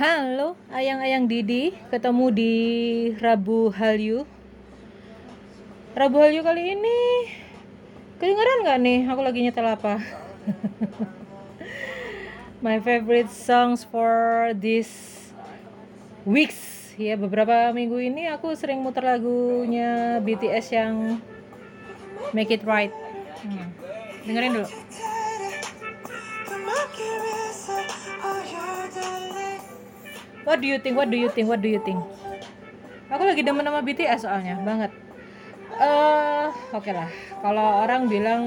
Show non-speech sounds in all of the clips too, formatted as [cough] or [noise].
Halo, ayang-ayang Didi, ketemu di Rabu Halyu. Rabu Halyu kali ini kedengeran nggak nih? Aku lagi nyetel apa? [laughs] My favorite songs for this weeks. Ya, beberapa minggu ini aku sering muter lagunya BTS yang Make It Right. Hmm. Dengerin dulu. What do you think? What do you think? What do you think? Aku lagi demen sama BTS soalnya banget. Eh, uh, oke okay lah. Kalau orang bilang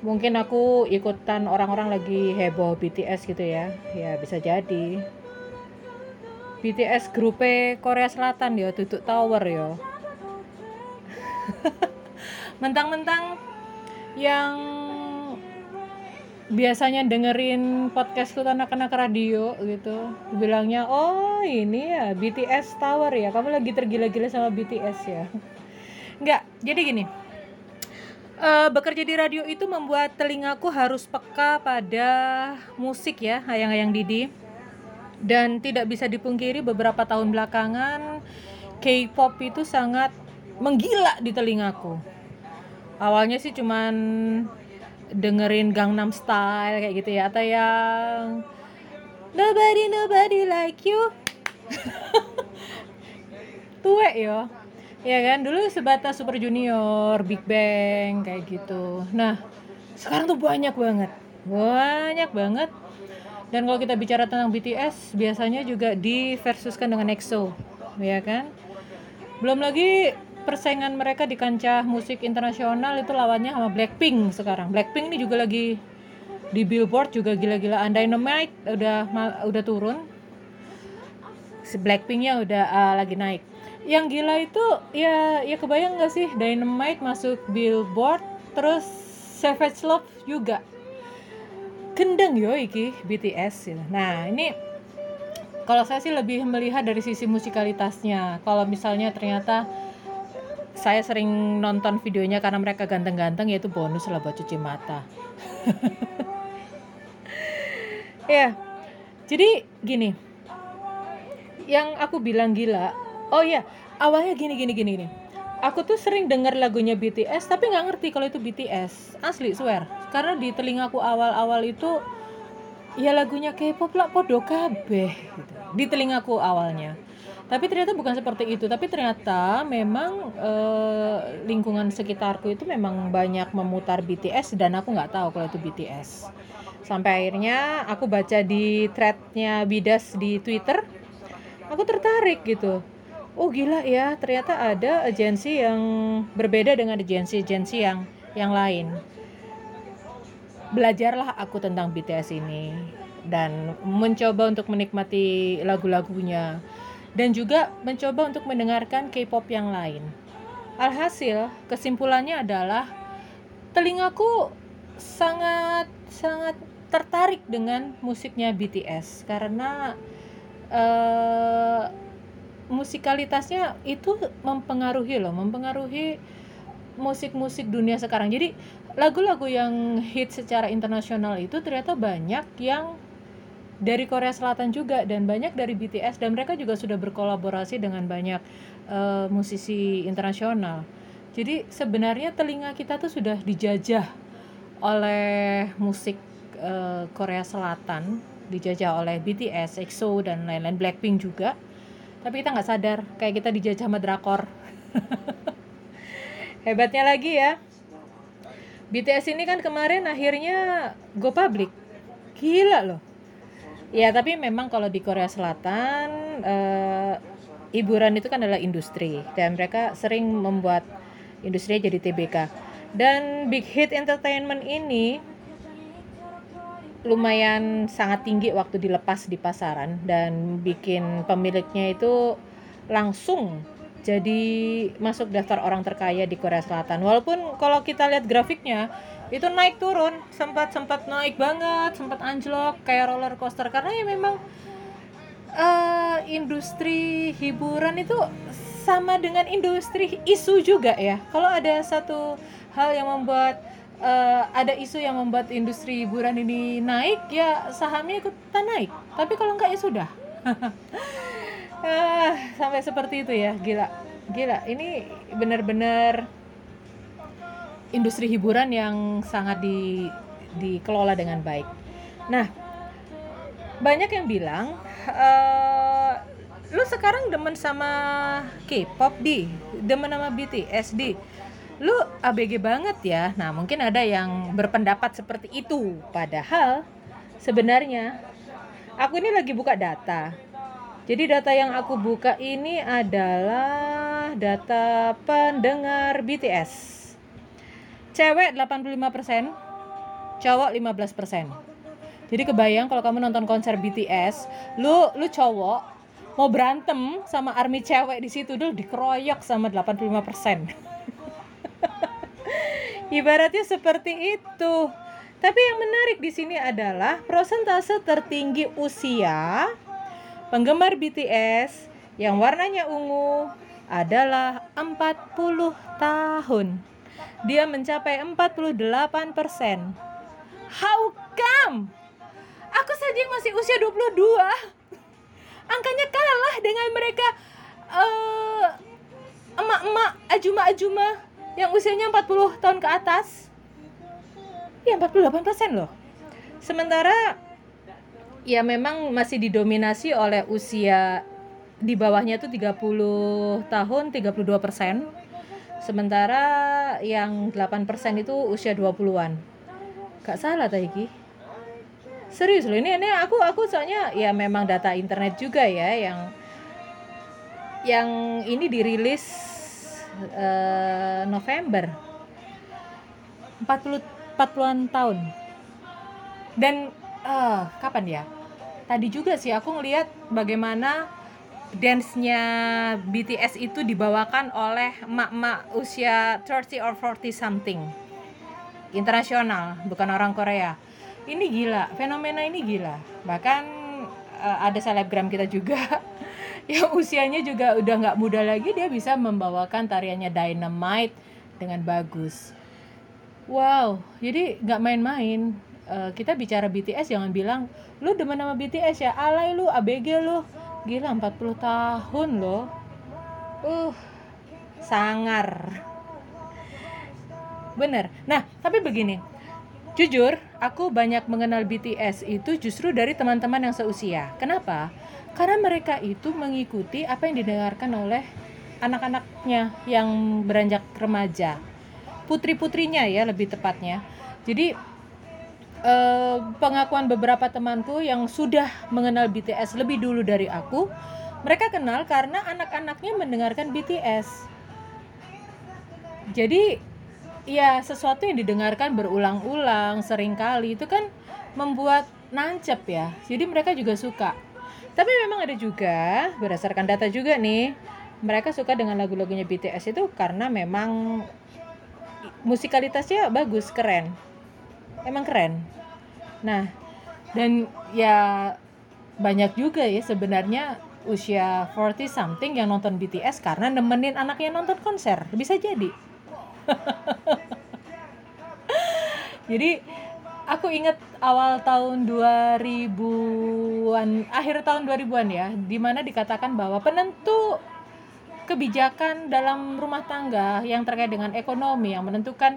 mungkin aku ikutan orang-orang lagi heboh BTS gitu ya. Ya bisa jadi. BTS grup Korea Selatan ya, tutup tower ya. [laughs] Mentang-mentang yang biasanya dengerin podcast tuh anak-anak radio gitu. Bilangnya oh ini ya BTS Tower ya. Kamu lagi tergila-gila sama BTS ya? [laughs] Nggak jadi gini. Uh, bekerja di radio itu membuat telingaku harus peka pada musik ya hayang-hayang Didi. Dan tidak bisa dipungkiri beberapa tahun belakangan K-pop itu sangat menggila di telingaku. Awalnya sih cuman dengerin Gangnam Style kayak gitu ya atau yang Nobody Nobody Like You. [laughs] Tuwek ya ya kan? Dulu sebatas Super Junior Big Bang kayak gitu. Nah sekarang tuh banyak banget. Banyak banget. Dan kalau kita bicara tentang BTS biasanya juga di versuskan dengan EXO ya kan? Belum lagi persaingan mereka di kancah musik internasional itu lawannya sama Blackpink sekarang. Blackpink ini juga lagi di Billboard juga gila-gilaan. Dynamite udah udah turun. Si Blackpinknya udah uh, lagi naik. Yang gila itu ya ya kebayang nggak sih Dynamite masuk Billboard terus Savage Love juga. Gendeng yo iki BTS ya. Nah, ini kalau saya sih lebih melihat dari sisi musikalitasnya. Kalau misalnya ternyata saya sering nonton videonya karena mereka ganteng-ganteng yaitu bonus lah buat cuci mata. [laughs] Ya jadi gini. Yang aku bilang gila oh ya awalnya gini gini gini gini. Aku tuh sering denger lagunya BTS tapi nggak ngerti kalau itu BTS asli swear. Karena di telingaku awal-awal itu ya lagunya K-pop lah podo gitu. di telingaku awalnya tapi ternyata bukan seperti itu. Tapi ternyata memang e, lingkungan sekitarku itu memang banyak memutar BTS dan aku nggak tahu kalau itu BTS sampai akhirnya aku baca di threadnya Bidas di Twitter aku tertarik gitu. Oh gila ya ternyata ada agensi yang berbeda dengan agensi-agensi yang yang lain. Belajarlah aku tentang BTS ini dan mencoba untuk menikmati lagu-lagunya dan juga mencoba untuk mendengarkan K-pop yang lain. Alhasil, kesimpulannya adalah telingaku sangat sangat tertarik dengan musiknya BTS karena uh, musikalitasnya itu mempengaruhi loh, mempengaruhi musik-musik dunia sekarang. Jadi lagu-lagu yang hit secara internasional itu ternyata banyak yang dari Korea Selatan juga dan banyak dari BTS dan mereka juga sudah berkolaborasi dengan banyak uh, musisi internasional. Jadi sebenarnya telinga kita tuh sudah dijajah oleh musik uh, Korea Selatan, dijajah oleh BTS, EXO dan lain-lain Blackpink juga. Tapi kita nggak sadar kayak kita dijajah sama drakor. [laughs] Hebatnya lagi ya. BTS ini kan kemarin akhirnya go public. Gila loh Ya, tapi memang kalau di Korea Selatan uh, hiburan itu kan adalah industri dan mereka sering membuat industri jadi TBK. Dan Big Hit Entertainment ini lumayan sangat tinggi waktu dilepas di pasaran dan bikin pemiliknya itu langsung jadi masuk daftar orang terkaya di Korea Selatan. Walaupun kalau kita lihat grafiknya itu naik turun sempat sempat naik banget sempat anjlok kayak roller coaster. Karena ya memang uh, industri hiburan itu sama dengan industri isu juga ya. Kalau ada satu hal yang membuat uh, ada isu yang membuat industri hiburan ini naik ya sahamnya ikutan naik. Tapi kalau enggak ya sudah. Uh, [laughs] sampai seperti itu ya. Gila gila. Ini benar-benar industri hiburan yang sangat di dikelola dengan baik nah banyak yang bilang uh, lu sekarang demen sama K-pop di demen sama BTS di lu ABG banget ya. Nah, mungkin ada yang berpendapat seperti itu. Padahal sebenarnya aku ini lagi buka data. Jadi data yang aku buka ini adalah data pendengar BTS. Cewek 85%, cowok 15%. Jadi kebayang kalau kamu nonton konser BTS, lu lu cowok mau berantem sama army cewek di situ dulu dikeroyok sama 85%. [laughs] Ibaratnya seperti itu. Tapi yang menarik di sini adalah prosentase tertinggi usia penggemar BTS yang warnanya ungu adalah 40 tahun. Dia mencapai 48 persen. How come? Aku saja yang masih usia 22. Angkanya kalah dengan mereka uh, emak-emak, ajuma-ajuma yang usianya 40 tahun ke atas ya 48% loh sementara ya memang masih didominasi oleh usia di bawahnya itu 30 tahun 32 persen sementara yang 8 persen itu usia 20-an gak salah Taiki serius loh ini ini aku aku soalnya ya memang data internet juga ya yang yang ini dirilis uh, November. 40 40-an tahun. Dan uh, kapan ya? Tadi juga sih aku ngelihat bagaimana dance-nya BTS itu dibawakan oleh mak-mak usia 30 or 40 something. Internasional bukan orang Korea. Ini gila fenomena ini gila. Bahkan uh, ada selebgram kita juga [laughs] yang usianya juga udah nggak muda lagi dia bisa membawakan tariannya Dynamite dengan bagus. Wow, jadi nggak main-main. Uh, kita bicara BTS jangan bilang lu demen sama BTS ya? Alay lu ABG lu gila 40 tahun loh. Uh sangar. Bener. Nah tapi begini. Jujur aku banyak mengenal BTS itu justru dari teman-teman yang seusia. Kenapa? Karena mereka itu mengikuti apa yang didengarkan oleh anak-anaknya yang beranjak remaja. Putri-putrinya ya lebih tepatnya. Jadi eh, pengakuan beberapa temanku yang sudah mengenal BTS lebih dulu dari aku mereka kenal karena anak-anaknya mendengarkan BTS jadi ya sesuatu yang didengarkan berulang-ulang sering kali itu kan membuat nancep ya. Jadi mereka juga suka. Tapi memang ada juga berdasarkan data juga nih, mereka suka dengan lagu-lagunya BTS itu karena memang musikalitasnya bagus, keren. Emang keren. Nah, dan ya banyak juga ya sebenarnya usia 40 something yang nonton BTS karena nemenin anaknya nonton konser. Bisa jadi. [laughs] jadi aku ingat awal tahun 2000-an, akhir tahun 2000-an ya, di mana dikatakan bahwa penentu kebijakan dalam rumah tangga yang terkait dengan ekonomi yang menentukan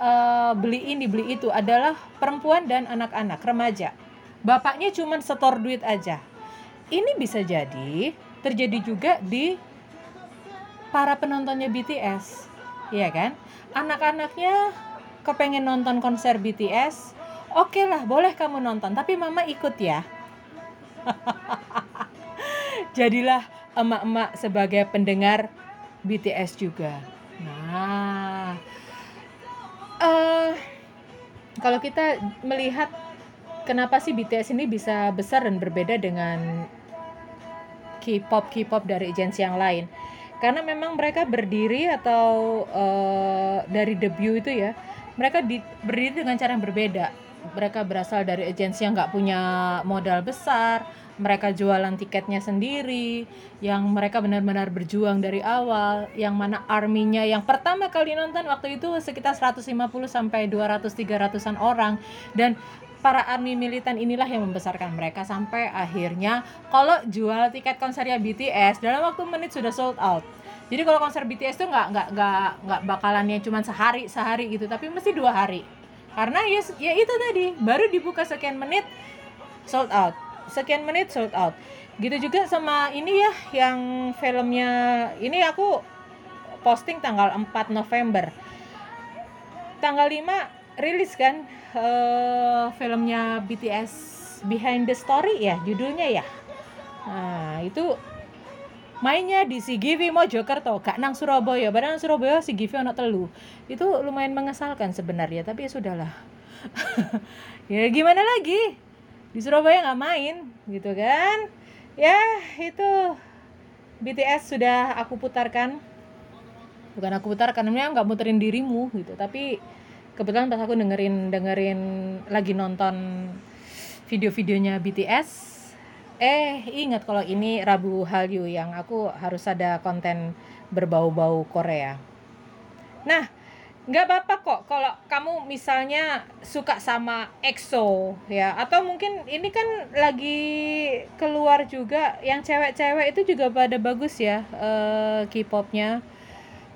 uh, beli ini beli itu adalah perempuan dan anak-anak remaja. Bapaknya cuma setor duit aja. Ini bisa jadi terjadi juga di para penontonnya BTS, ya kan? Anak-anaknya kepengen nonton konser BTS, Oke lah, boleh kamu nonton, tapi mama ikut ya. [laughs] Jadilah emak-emak sebagai pendengar BTS juga. Nah, uh, kalau kita melihat kenapa sih BTS ini bisa besar dan berbeda dengan K-pop K-pop dari agensi yang lain? Karena memang mereka berdiri atau uh, dari debut itu ya, mereka di, berdiri dengan cara yang berbeda mereka berasal dari agensi yang nggak punya modal besar mereka jualan tiketnya sendiri yang mereka benar-benar berjuang dari awal yang mana arminya yang pertama kali nonton waktu itu sekitar 150 sampai 200 300-an orang. Dan para army militan inilah yang membesarkan mereka sampai akhirnya kalau jual tiket konsernya BTS dalam waktu menit sudah sold out. Jadi kalau konser BTS tuh nggak nggak nggak nggak bakalannya cuma sehari sehari gitu tapi mesti dua hari karena ya ya itu tadi baru dibuka sekian menit sold out. Sekian menit sold out. Gitu juga sama ini ya yang filmnya ini aku posting tanggal 4 November. Tanggal 5 rilis kan uh, filmnya BTS Behind the Story ya judulnya ya? Nah itu mainnya di si Givi Mojokerto gak nang Surabaya. Padahal Surabaya si Givi anak telu. Itu lumayan mengesalkan sebenarnya tapi ya sudahlah. [laughs] Ya gimana lagi? Di Surabaya nggak main gitu kan? Ya itu BTS sudah aku putarkan. Bukan aku putarkan namanya nggak muterin dirimu gitu. Tapi kebetulan pas aku dengerin dengerin lagi nonton video-videonya BTS eh ingat kalau ini Rabu Hallyu yang aku harus ada konten berbau-bau Korea. Nah nggak apa-apa kok kalau kamu misalnya suka sama EXO ya. Atau mungkin ini kan lagi keluar juga yang cewek-cewek itu juga pada bagus ya uh, K-popnya.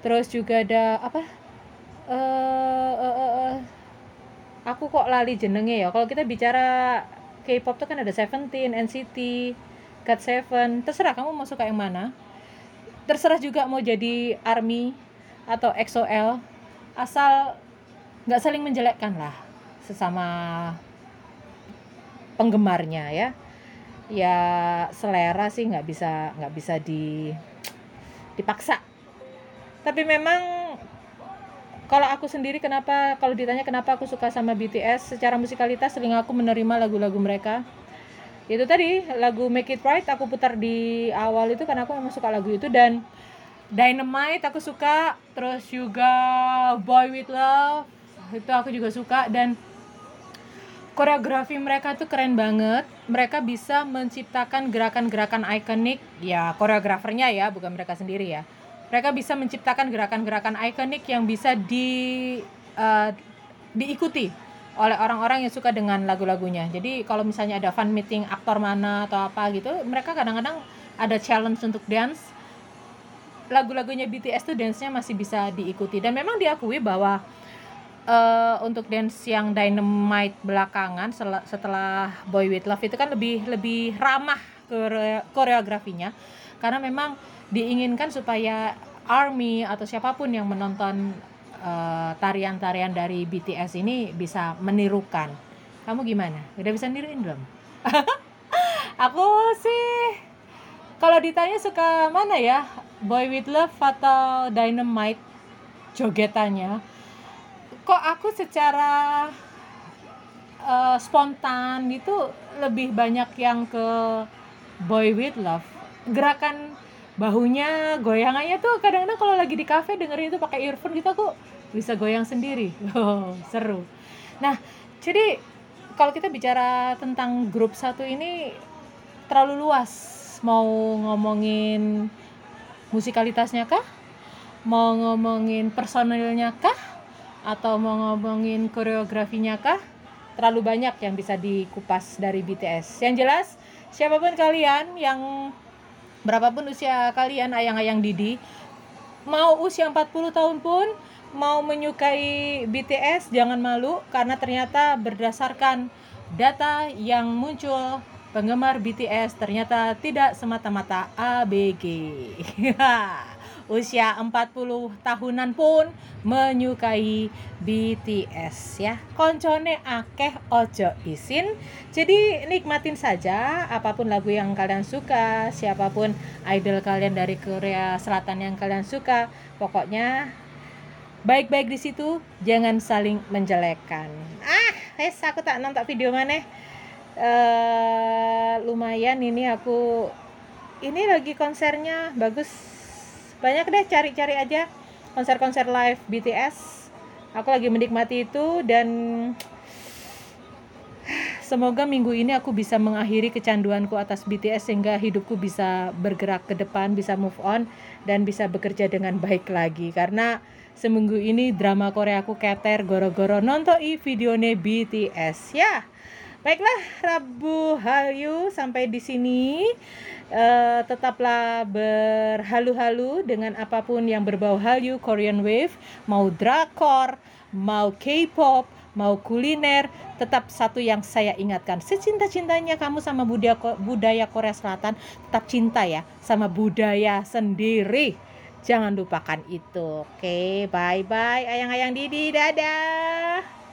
Terus juga ada apa? Uh, uh, uh, uh, aku kok lali jenenge ya? Kalau kita bicara K-pop tuh kan ada Seventeen, NCT, GOT7 terserah kamu mau suka yang mana. Terserah juga mau jadi ARMY atau EXO-L asal nggak saling menjelekkan lah sesama penggemarnya ya. Ya selera sih nggak bisa nggak bisa di dipaksa. Tapi memang kalau aku sendiri kenapa kalau ditanya kenapa aku suka sama BTS secara musikalitas sering aku menerima lagu-lagu mereka. Itu tadi lagu Make It Right aku putar di awal itu karena aku memang suka lagu itu. Dan Dynamite aku suka terus juga Boy with Love itu aku juga suka. Dan koreografi mereka tuh keren banget. Mereka bisa menciptakan gerakan-gerakan ikonik. Ya koreografernya ya bukan mereka sendiri ya mereka bisa menciptakan gerakan-gerakan ikonik yang bisa di uh, diikuti oleh orang-orang yang suka dengan lagu-lagunya. Jadi kalau misalnya ada fan meeting aktor mana atau apa gitu mereka kadang-kadang ada challenge untuk dance. Lagu-lagunya BTS tuh dance-nya masih bisa diikuti. Dan memang diakui bahwa uh, untuk dance yang Dynamite belakangan setelah Boy With Love itu kan lebih lebih ramah koreografinya karena memang diinginkan supaya ARMY atau siapa pun yang menonton eh, tarian-tarian uh, dari BTS ini bisa menirukan. Kamu gimana? Udah bisa niruin belum? [laughs] Aku sih kalau ditanya suka mana ya? Boy with Love atau Dynamite jogetannya kok aku secara uh, spontan itu lebih banyak yang ke Boy with Love gerakan bahunya goyangannya tuh kadang-kadang kalau lagi di cafe dengerin itu pakai earphone gitu aku bisa goyang sendiri [laughs] oh, seru nah jadi kalau kita bicara tentang grup satu ini terlalu luas mau ngomongin musikalitasnya kah? Mau ngomongin personilnya kah? Atau mau ngomongin koreografinya kah? Terlalu banyak yang bisa dikupas dari BTS. Yang jelas, siapa pun kalian yang berapapun usia kalian ayang-ayang Didi, mau usia 40 tahun pun mau menyukai BTS jangan malu karena ternyata berdasarkan data yang muncul penggemar BTS ternyata tidak semata-mata ABG. [laughs] Usia 40 tahunan pun menyukai BTS ya. Koncone akeh ojo isin. Jadi nikmatin saja apa pun lagu yang kalian suka, siapa pun idol kalian dari Korea Selatan yang kalian suka. Pokoknya baik-baik di situ, jangan saling menjelekkan. Ah, wes aku tak nonton video mana uh, lumayan ini aku ini lagi konsernya bagus banyak deh cari-cari aja konser-konser live BTS aku lagi menikmati itu dan semoga minggu ini aku bisa mengakhiri kecanduanku atas BTS sehingga hidupku bisa bergerak ke depan, bisa move on dan bisa bekerja dengan baik lagi. Karena seminggu ini drama Korea aku keter goro-goro. Nonton i videonya BTS ya. Baiklah Rabu Hayu sampai di sini uh, tetaplah berhalu-halu dengan apa pun yang berbau Hallyu Korean Wave, mau drakor, mau K-pop, mau kuliner, tetap satu yang saya ingatkan, secinta-cintanya kamu sama budaya budaya Korea Selatan, tetap cinta ya sama budaya sendiri. Jangan lupakan itu. Oke, bye bye ayang-ayang Didi, dadah.